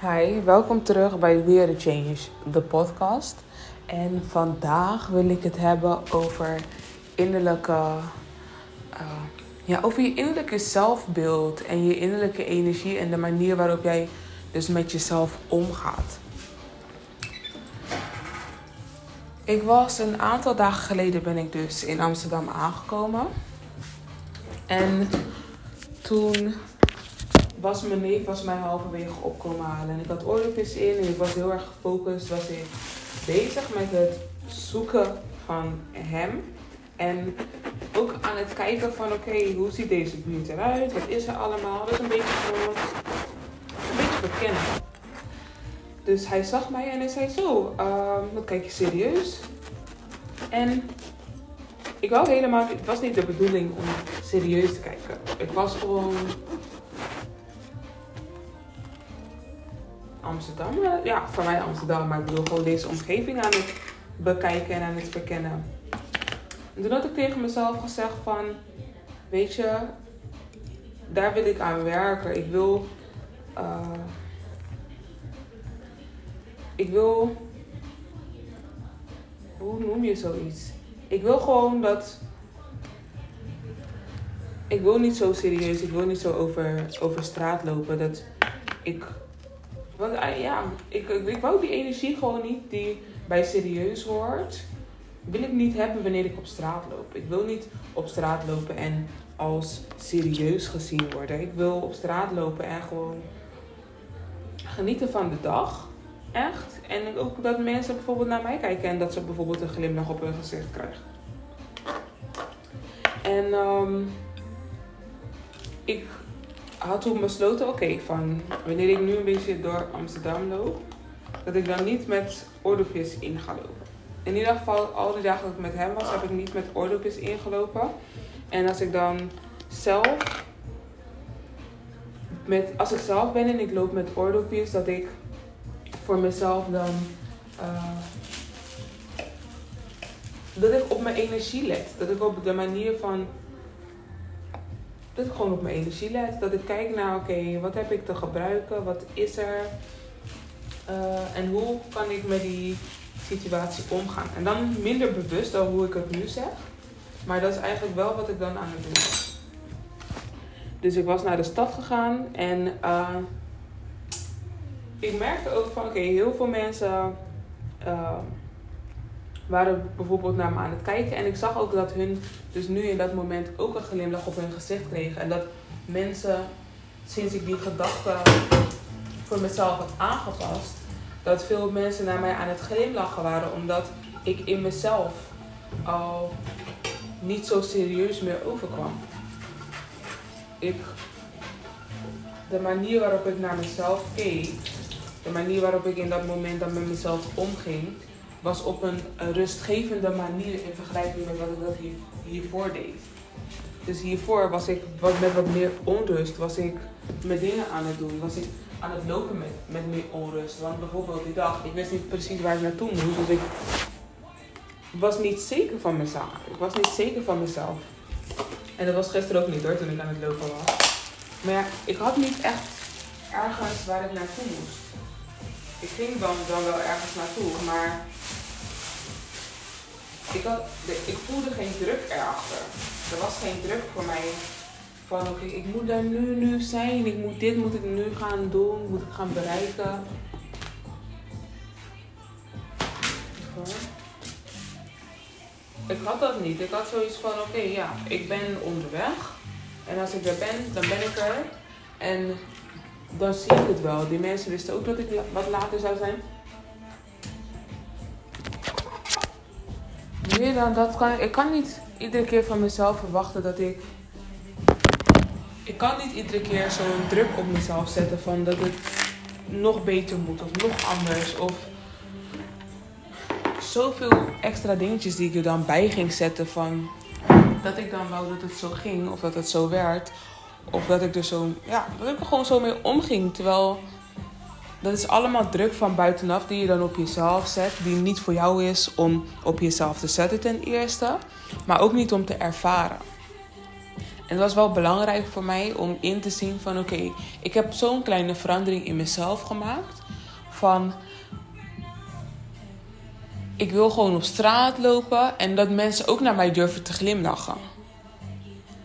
Hi, welkom terug bij Weer the Change, de podcast. En vandaag wil ik het hebben over innerlijke, uh, ja, over je innerlijke zelfbeeld en je innerlijke energie en de manier waarop jij dus met jezelf omgaat. Ik was een aantal dagen geleden ben ik dus in Amsterdam aangekomen. En toen was mijn neef was mij halverwege opkomen halen. En ik had oordopjes in en ik was heel erg gefocust. Was ik bezig met het zoeken van hem. En ook aan het kijken van oké, hoe ziet deze buurt eruit? Wat is er allemaal? Dat is een beetje gewoon een beetje verkennen. Dus hij zag mij en hij zei zo, uh, wat kijk je serieus? En ik wou helemaal, het was niet de bedoeling om serieus te kijken. Ik was gewoon Amsterdam. Eh, ja, voor mij Amsterdam, maar ik bedoel gewoon deze omgeving aan het bekijken en aan het verkennen. En toen had ik tegen mezelf gezegd van, weet je, daar wil ik aan werken. Ik wil, uh, ik wil, hoe noem je zoiets? Ik wil gewoon dat, ik wil niet zo serieus, ik wil niet zo over, over straat lopen. Dat ik want uh, ja, ik, ik wou die energie gewoon niet die bij serieus hoort. Wil ik niet hebben wanneer ik op straat loop. Ik wil niet op straat lopen en als serieus gezien worden. Ik wil op straat lopen en gewoon genieten van de dag. Echt. En ook dat mensen bijvoorbeeld naar mij kijken en dat ze bijvoorbeeld een glimlach op hun gezicht krijgen. En um, ik had toen besloten, oké, van wanneer ik nu een beetje door Amsterdam loop, dat ik dan niet met oordopjes in ga lopen. In ieder geval, al die dagen dat ik met hem was, heb ik niet met oordopjes ingelopen. En als ik dan zelf, met, als ik zelf ben en ik loop met oordopjes, dat ik voor mezelf dan, uh, dat ik op mijn energie let. Dat ik op de manier van dat ik gewoon op mijn energie let. Dat ik kijk naar, oké, wat heb ik te gebruiken? Wat is er? Uh, en hoe kan ik met die situatie omgaan? En dan minder bewust dan hoe ik het nu zeg. Maar dat is eigenlijk wel wat ik dan aan het doen was. Dus ik was naar de stad gegaan en uh, ik merkte ook van, oké, heel veel mensen... Uh, waren bijvoorbeeld naar me aan het kijken. En ik zag ook dat hun dus nu in dat moment ook een glimlach op hun gezicht kregen. En dat mensen, sinds ik die gedachte voor mezelf had aangepast, dat veel mensen naar mij aan het glimlachen waren. Omdat ik in mezelf al niet zo serieus meer overkwam. Ik, de manier waarop ik naar mezelf keek, de manier waarop ik in dat moment dan met mezelf omging, was op een rustgevende manier in vergelijking met wat ik dat hier, hiervoor deed. Dus hiervoor was ik wat, met wat meer onrust, was ik mijn dingen aan het doen, was ik aan het lopen met, met meer onrust. Want bijvoorbeeld die dag, ik wist niet precies waar ik naartoe moest, dus ik was niet zeker van mezelf. Ik was niet zeker van mezelf. En dat was gisteren ook niet hoor, toen ik aan het lopen was. Maar ja, ik had niet echt ergens waar ik naartoe moest. Ik ging dan, dan wel ergens naartoe, maar ik, had, ik voelde geen druk erachter. Er was geen druk voor mij van oké, ik moet daar nu, nu zijn. Ik moet, dit moet ik nu gaan doen, moet ik gaan bereiken. Ik had dat niet. Ik had zoiets van oké, ja, ik ben onderweg. En als ik er ben, dan ben ik er. En dan zie ik het wel. Die mensen wisten ook dat ik wat later zou zijn. Meer dan dat kan ik kan niet iedere keer van mezelf verwachten dat ik. Ik kan niet iedere keer zo'n druk op mezelf zetten van dat het nog beter moet of nog anders. Of zoveel extra dingetjes die ik er dan bij ging zetten van dat ik dan wou dat het zo ging of dat het zo werd. Of dat ik er zo, ja, dat ik er gewoon zo mee omging. Terwijl dat is allemaal druk van buitenaf die je dan op jezelf zet. Die niet voor jou is om op jezelf te zetten ten eerste. Maar ook niet om te ervaren. En het was wel belangrijk voor mij om in te zien van oké, ik heb zo'n kleine verandering in mezelf gemaakt. Van ik wil gewoon op straat lopen en dat mensen ook naar mij durven te glimlachen.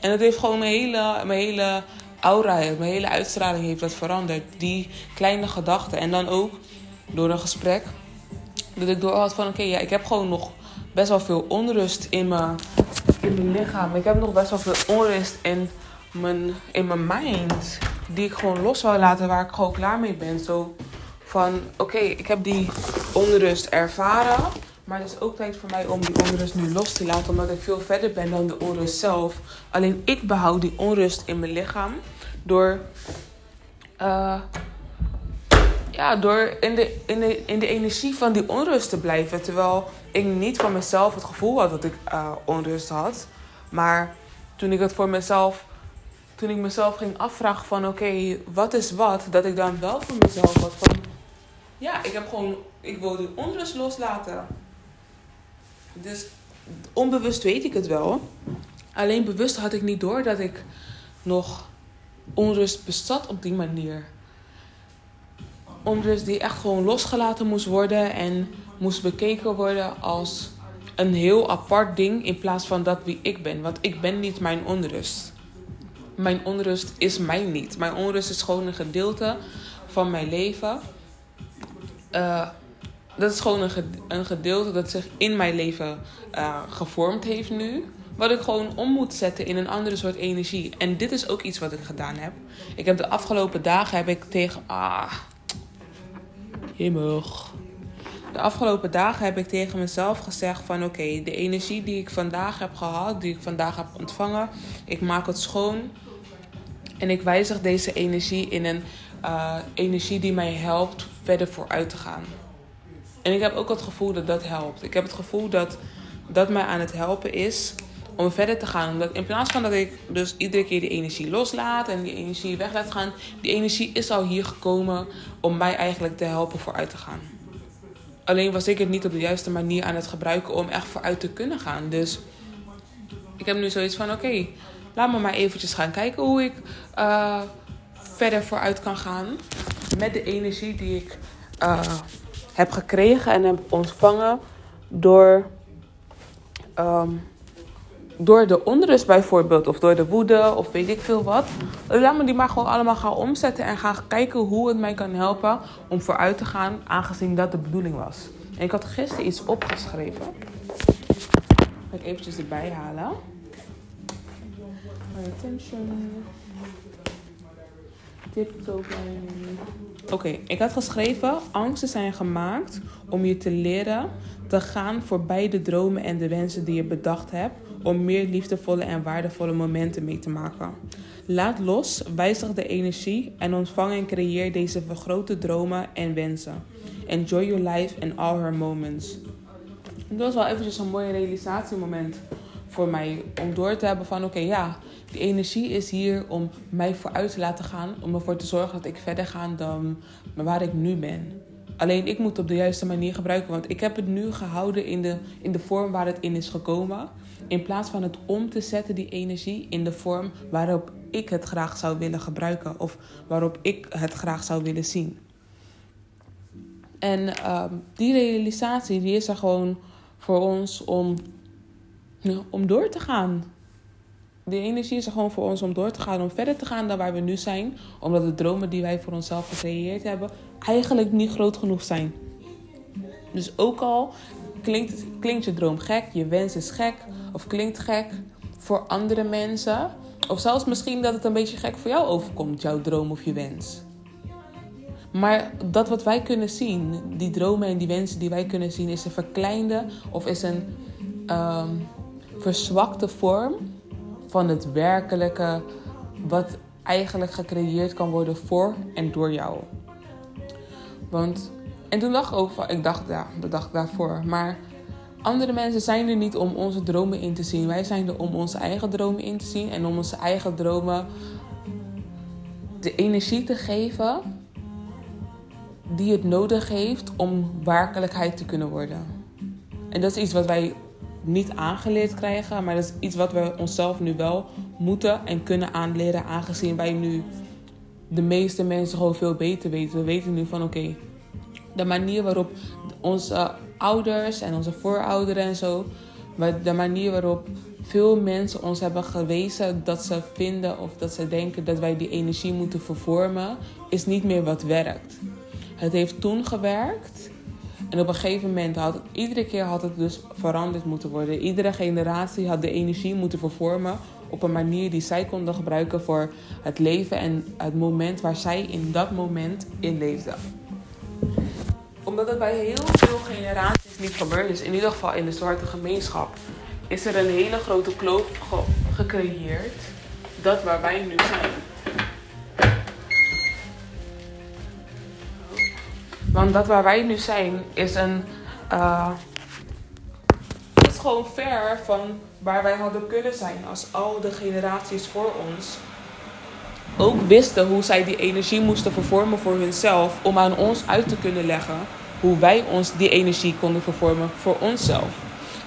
En dat heeft gewoon mijn hele, mijn hele aura, mijn hele uitstraling heeft dat veranderd. Die kleine gedachten. En dan ook door een gesprek. Dat ik door had van oké, ja, ik heb gewoon nog best wel veel onrust in mijn, in mijn lichaam. Ik heb nog best wel veel onrust in mijn, in mijn mind. Die ik gewoon los wil laten, waar ik gewoon klaar mee ben. Zo van oké, ik heb die onrust ervaren. Maar het is ook tijd voor mij om die onrust nu los te laten, omdat ik veel verder ben dan de onrust zelf. Alleen ik behoud die onrust in mijn lichaam door, uh, ja, door in, de, in, de, in de energie van die onrust te blijven. Terwijl ik niet van mezelf het gevoel had dat ik uh, onrust had. Maar toen ik het voor mezelf, toen ik mezelf ging afvragen van oké, wat is wat, dat ik dan wel voor mezelf had van ja, ik heb gewoon, ik wil die onrust loslaten. Dus onbewust weet ik het wel. Alleen bewust had ik niet door dat ik nog onrust bezat op die manier. Onrust die echt gewoon losgelaten moest worden en moest bekeken worden als een heel apart ding in plaats van dat wie ik ben. Want ik ben niet mijn onrust. Mijn onrust is mij niet. Mijn onrust is gewoon een gedeelte van mijn leven. Uh, dat is gewoon een, een gedeelte dat zich in mijn leven uh, gevormd heeft nu. Wat ik gewoon om moet zetten in een andere soort energie. En dit is ook iets wat ik gedaan heb. Ik heb de afgelopen dagen heb ik tegen. Ah. Himmig. De afgelopen dagen heb ik tegen mezelf gezegd van oké, de energie die ik vandaag heb gehad, die ik vandaag heb ontvangen, ik maak het schoon. En ik wijzig deze energie in een uh, energie die mij helpt verder vooruit te gaan. En ik heb ook het gevoel dat dat helpt. Ik heb het gevoel dat dat mij aan het helpen is om verder te gaan. Omdat in plaats van dat ik dus iedere keer die energie loslaat en die energie weg laat gaan, die energie is al hier gekomen om mij eigenlijk te helpen vooruit te gaan. Alleen was ik het niet op de juiste manier aan het gebruiken om echt vooruit te kunnen gaan. Dus ik heb nu zoiets van: oké, laat me maar eventjes gaan kijken hoe ik uh, verder vooruit kan gaan. Met de energie die ik uh, heb gekregen en heb ontvangen door, um, door de onrust bijvoorbeeld, of door de woede, of weet ik veel wat. Laat me die maar gewoon allemaal gaan omzetten en gaan kijken hoe het mij kan helpen om vooruit te gaan, aangezien dat de bedoeling was. En ik had gisteren iets opgeschreven. Ga ik eventjes erbij halen. Attention. Tiptoe Oké, ik had geschreven: angsten zijn gemaakt om je te leren te gaan voorbij de dromen en de wensen die je bedacht hebt, om meer liefdevolle en waardevolle momenten mee te maken. Laat los, wijzig de energie en ontvang en creëer deze vergrote dromen en wensen. Enjoy your life and all her moments. Dat was wel eventjes een mooi realisatiemoment voor mij om door te hebben van oké, ja, die energie is hier om mij vooruit te laten gaan. Om ervoor te zorgen dat ik verder ga dan waar ik nu ben. Alleen ik moet het op de juiste manier gebruiken. Want ik heb het nu gehouden in de, in de vorm waar het in is gekomen. In plaats van het om te zetten, die energie, in de vorm waarop ik het graag zou willen gebruiken. Of waarop ik het graag zou willen zien. En uh, die realisatie die is er gewoon voor ons om, om door te gaan de energie is er gewoon voor ons om door te gaan, om verder te gaan dan waar we nu zijn. Omdat de dromen die wij voor onszelf gecreëerd hebben, eigenlijk niet groot genoeg zijn. Dus ook al klinkt, klinkt je droom gek, je wens is gek, of klinkt gek voor andere mensen. Of zelfs misschien dat het een beetje gek voor jou overkomt, jouw droom of je wens. Maar dat wat wij kunnen zien, die dromen en die wensen die wij kunnen zien, is een verkleinde of is een um, verzwakte vorm van het werkelijke wat eigenlijk gecreëerd kan worden voor en door jou. Want, en toen dacht ik ook van, ik dacht, ja, dat dacht daarvoor. Maar andere mensen zijn er niet om onze dromen in te zien. Wij zijn er om onze eigen dromen in te zien en om onze eigen dromen de energie te geven die het nodig heeft om werkelijkheid te kunnen worden. En dat is iets wat wij niet aangeleerd krijgen, maar dat is iets wat we onszelf nu wel moeten en kunnen aanleren, aangezien wij nu de meeste mensen gewoon veel beter weten. We weten nu van oké, de manier waarop onze ouders en onze voorouderen en zo, de manier waarop veel mensen ons hebben gewezen dat ze vinden of dat ze denken dat wij die energie moeten vervormen, is niet meer wat werkt. Het heeft toen gewerkt. En op een gegeven moment had iedere keer had het dus veranderd moeten worden. Iedere generatie had de energie moeten vervormen op een manier die zij konden gebruiken voor het leven en het moment waar zij in dat moment in leefden. Omdat het bij heel veel generaties niet gebeurd is, in ieder geval in de zwarte gemeenschap, is er een hele grote kloof gecreëerd. Dat waar wij nu zijn. Want dat waar wij nu zijn is een. Uh, is gewoon ver van waar wij hadden kunnen zijn als al de generaties voor ons ook wisten hoe zij die energie moesten vervormen voor hunzelf om aan ons uit te kunnen leggen hoe wij ons die energie konden vervormen voor onszelf.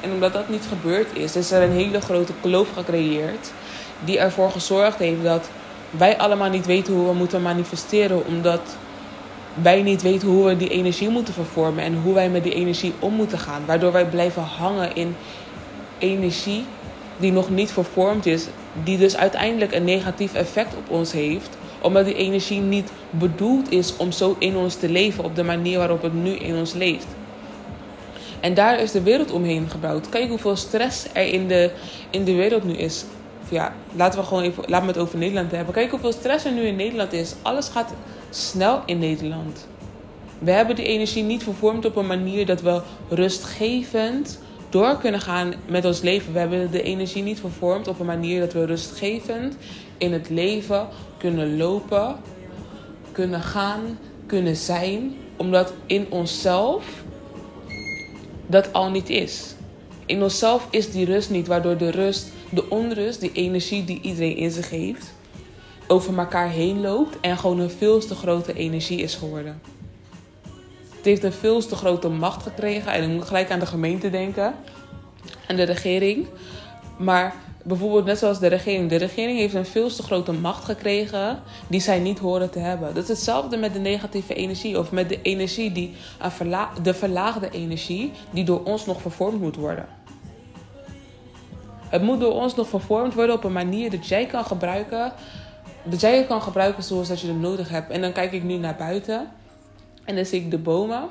En omdat dat niet gebeurd is, is er een hele grote kloof gecreëerd die ervoor gezorgd heeft dat wij allemaal niet weten hoe we moeten manifesteren, omdat wij niet weten hoe we die energie moeten vervormen en hoe wij met die energie om moeten gaan. Waardoor wij blijven hangen in energie die nog niet vervormd is, die dus uiteindelijk een negatief effect op ons heeft, omdat die energie niet bedoeld is om zo in ons te leven op de manier waarop het nu in ons leeft. En daar is de wereld omheen gebouwd. Kijk hoeveel stress er in de, in de wereld nu is. ja, laten we gewoon even, laten we het over Nederland hebben. Kijk hoeveel stress er nu in Nederland is. Alles gaat snel in Nederland. We hebben die energie niet vervormd op een manier dat we rustgevend door kunnen gaan met ons leven. We hebben de energie niet vervormd op een manier dat we rustgevend in het leven kunnen lopen, kunnen gaan, kunnen zijn. Omdat in onszelf dat al niet is. In onszelf is die rust niet, waardoor de rust, de onrust, die energie die iedereen in zich heeft, over elkaar heen loopt en gewoon een veel te grote energie is geworden. Het heeft een veel te grote macht gekregen en ik moet gelijk aan de gemeente denken en de regering. Maar bijvoorbeeld net zoals de regering. De regering heeft een veel te grote macht gekregen die zij niet horen te hebben. Dat is hetzelfde met de negatieve energie of met de energie die de verlaagde energie die door ons nog vervormd moet worden. Het moet door ons nog vervormd worden op een manier dat jij kan gebruiken dat jij het kan gebruiken zoals dat je het nodig hebt. En dan kijk ik nu naar buiten en dan zie ik de bomen.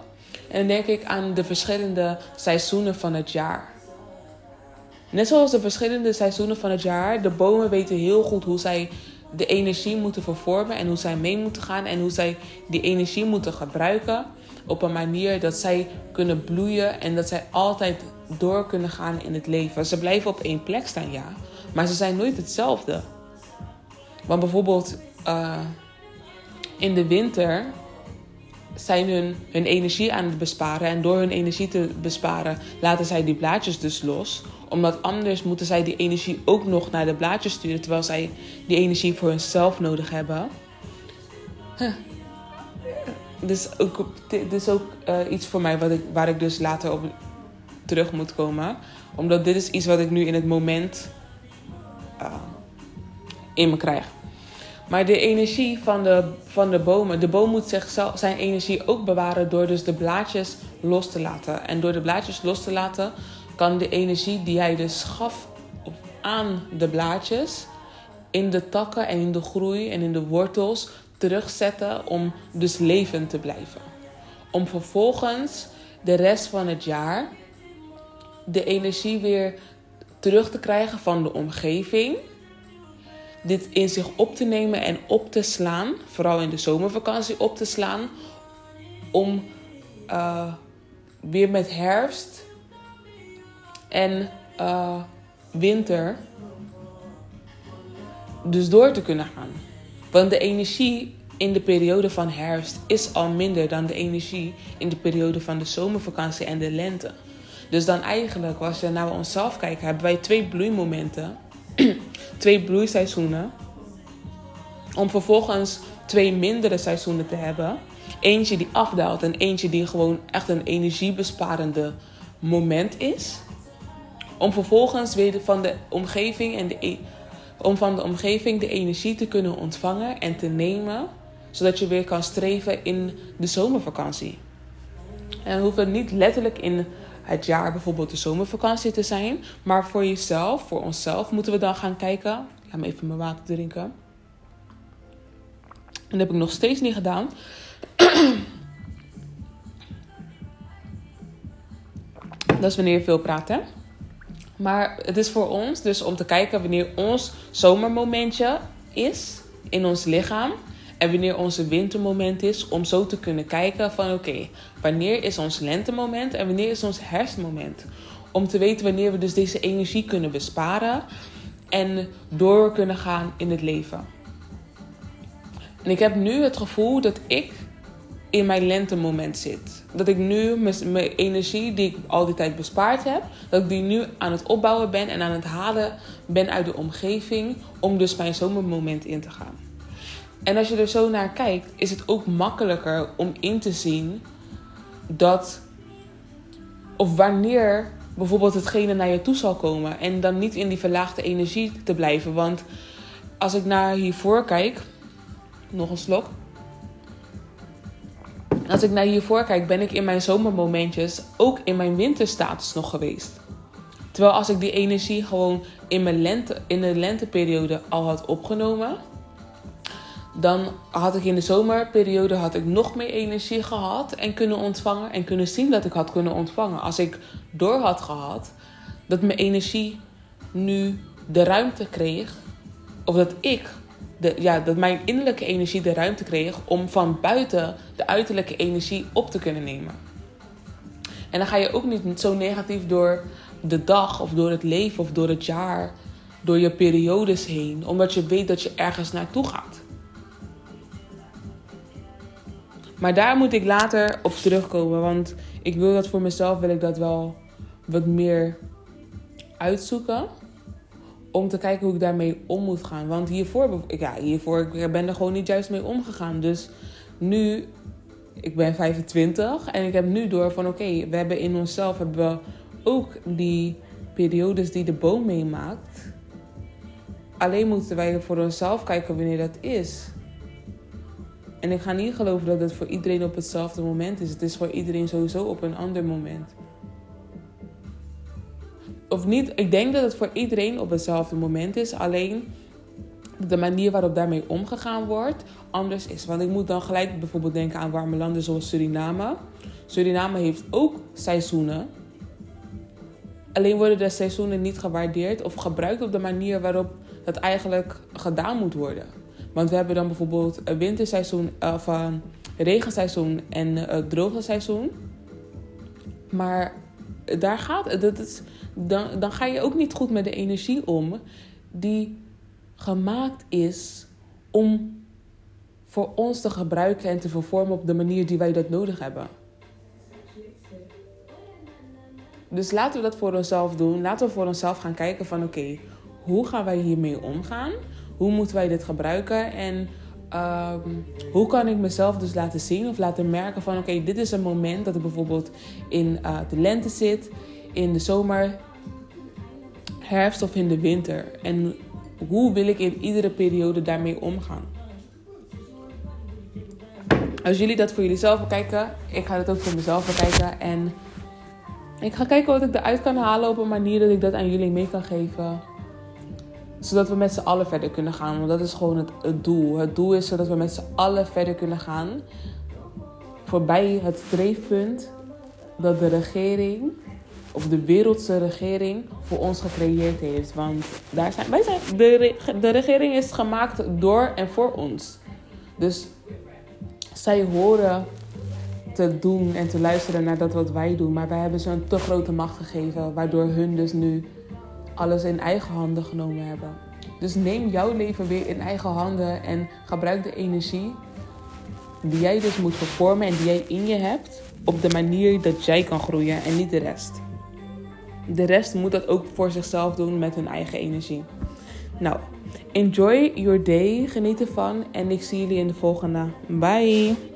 En dan denk ik aan de verschillende seizoenen van het jaar. Net zoals de verschillende seizoenen van het jaar, de bomen weten heel goed hoe zij de energie moeten vervormen en hoe zij mee moeten gaan en hoe zij die energie moeten gebruiken op een manier dat zij kunnen bloeien en dat zij altijd door kunnen gaan in het leven. Ze blijven op één plek staan, ja, maar ze zijn nooit hetzelfde. Want bijvoorbeeld uh, in de winter zijn hun, hun energie aan het besparen. En door hun energie te besparen laten zij die blaadjes dus los. Omdat anders moeten zij die energie ook nog naar de blaadjes sturen. Terwijl zij die energie voor hunzelf nodig hebben. Dus ook, dit is ook uh, iets voor mij wat ik, waar ik dus later op terug moet komen. Omdat dit is iets wat ik nu in het moment uh, in me krijg. Maar de energie van de, van de bomen, de boom moet zijn energie ook bewaren door dus de blaadjes los te laten. En door de blaadjes los te laten kan de energie die hij dus gaf aan de blaadjes in de takken en in de groei en in de wortels terugzetten om dus levend te blijven. Om vervolgens de rest van het jaar de energie weer terug te krijgen van de omgeving dit in zich op te nemen en op te slaan, vooral in de zomervakantie op te slaan, om uh, weer met herfst en uh, winter dus door te kunnen gaan. Want de energie in de periode van herfst is al minder dan de energie in de periode van de zomervakantie en de lente. Dus dan eigenlijk, als we naar onszelf kijken, hebben wij twee bloeimomenten twee bloeiseizoenen. Om vervolgens twee mindere seizoenen te hebben. Eentje die afdaalt en eentje die gewoon echt een energiebesparende moment is. Om vervolgens weer van de omgeving en de, e- om van de omgeving de energie te kunnen ontvangen en te nemen, zodat je weer kan streven in de zomervakantie. En hoeft het niet letterlijk in het jaar bijvoorbeeld de zomervakantie te zijn, maar voor jezelf, voor onszelf, moeten we dan gaan kijken. Laat me even mijn water drinken. En dat heb ik nog steeds niet gedaan. Dat is wanneer je veel praat, hè? Maar het is voor ons dus om te kijken wanneer ons zomermomentje is in ons lichaam. En wanneer onze wintermoment is, om zo te kunnen kijken van oké, wanneer is ons lentemoment en wanneer is ons herfstmoment. Om te weten wanneer we dus deze energie kunnen besparen en door kunnen gaan in het leven. En ik heb nu het gevoel dat ik in mijn lentemoment zit. Dat ik nu mijn energie die ik al die tijd bespaard heb, dat ik die nu aan het opbouwen ben en aan het halen ben uit de omgeving om dus mijn zomermoment in te gaan. En als je er zo naar kijkt, is het ook makkelijker om in te zien dat of wanneer bijvoorbeeld hetgene naar je toe zal komen en dan niet in die verlaagde energie te blijven. Want als ik naar hiervoor kijk, nog een slok. Als ik naar hiervoor kijk, ben ik in mijn zomermomentjes ook in mijn winterstatus nog geweest. Terwijl als ik die energie gewoon in, mijn lente, in de lenteperiode al had opgenomen, dan had ik in de zomerperiode had ik nog meer energie gehad en kunnen ontvangen en kunnen zien dat ik had kunnen ontvangen. Als ik door had gehad dat mijn energie nu de ruimte kreeg, of dat ik de, ja, dat mijn innerlijke energie de ruimte kreeg om van buiten de uiterlijke energie op te kunnen nemen. En dan ga je ook niet zo negatief door de dag of door het leven of door het jaar, door je periodes heen, omdat je weet dat je ergens naartoe gaat. Maar daar moet ik later op terugkomen, want ik wil dat voor mezelf wil ik dat wel wat meer uitzoeken om te kijken hoe ik daarmee om moet gaan. Want hiervoor, ja, hiervoor ik ben er gewoon niet juist mee omgegaan. Dus nu, ik ben 25 en ik heb nu door van oké, we hebben in onszelf hebben we ook die periodes die de boom meemaakt. Alleen moeten wij voor onszelf kijken wanneer dat is. En ik ga niet geloven dat het voor iedereen op hetzelfde moment is. Het is voor iedereen sowieso op een ander moment of niet, ik denk dat het voor iedereen op hetzelfde moment is. Alleen de manier waarop daarmee omgegaan wordt anders is. Want ik moet dan gelijk bijvoorbeeld denken aan warme landen zoals Suriname. Suriname heeft ook seizoenen. Alleen worden de seizoenen niet gewaardeerd of gebruikt op de manier waarop het eigenlijk gedaan moet worden. Want we hebben dan bijvoorbeeld een winterseizoen of een regenseizoen en een droge seizoen. Maar daar gaat dat is, dan, dan ga je ook niet goed met de energie om die gemaakt is om voor ons te gebruiken en te vervormen op de manier die wij dat nodig hebben. Dus laten we dat voor onszelf doen. Laten we voor onszelf gaan kijken van oké, hoe gaan wij hiermee omgaan? Hoe moeten wij dit gebruiken? En ehm, hoe kan ik mezelf dus laten zien of laten merken van oké, dit is een moment dat ik bijvoorbeeld in uh, de lente zit, in de zomer herfst of in de winter? En hoe wil ik in iedere periode daarmee omgaan? Als jullie dat voor jullie zelf bekijken, ik ga het ook voor mezelf bekijken. En ik ga kijken wat ik eruit kan halen op een manier dat ik dat aan jullie mee kan geven. Zodat we met z'n allen verder kunnen gaan. Want dat is gewoon het, doel. Het doel is zodat we met z'n allen verder kunnen gaan. Voorbij het streefpunt dat de regering of de wereldse regering voor ons gecreëerd heeft. Want daar zijn, wij zijn, de, de regering is gemaakt door en voor ons. Dus zij horen te doen en te luisteren naar dat wat wij doen. Maar wij hebben ze een te grote macht gegeven, waardoor hun dus nu alles in eigen handen genomen hebben. Dus neem jouw leven weer in eigen handen en gebruik de energie die jij dus moet vervormen en die jij in je hebt op de manier dat jij kan groeien en niet de rest. De rest moet dat ook voor zichzelf doen met hun eigen energie. Nou, enjoy your day. Geniet ervan. En ik zie jullie in de volgende. Bye.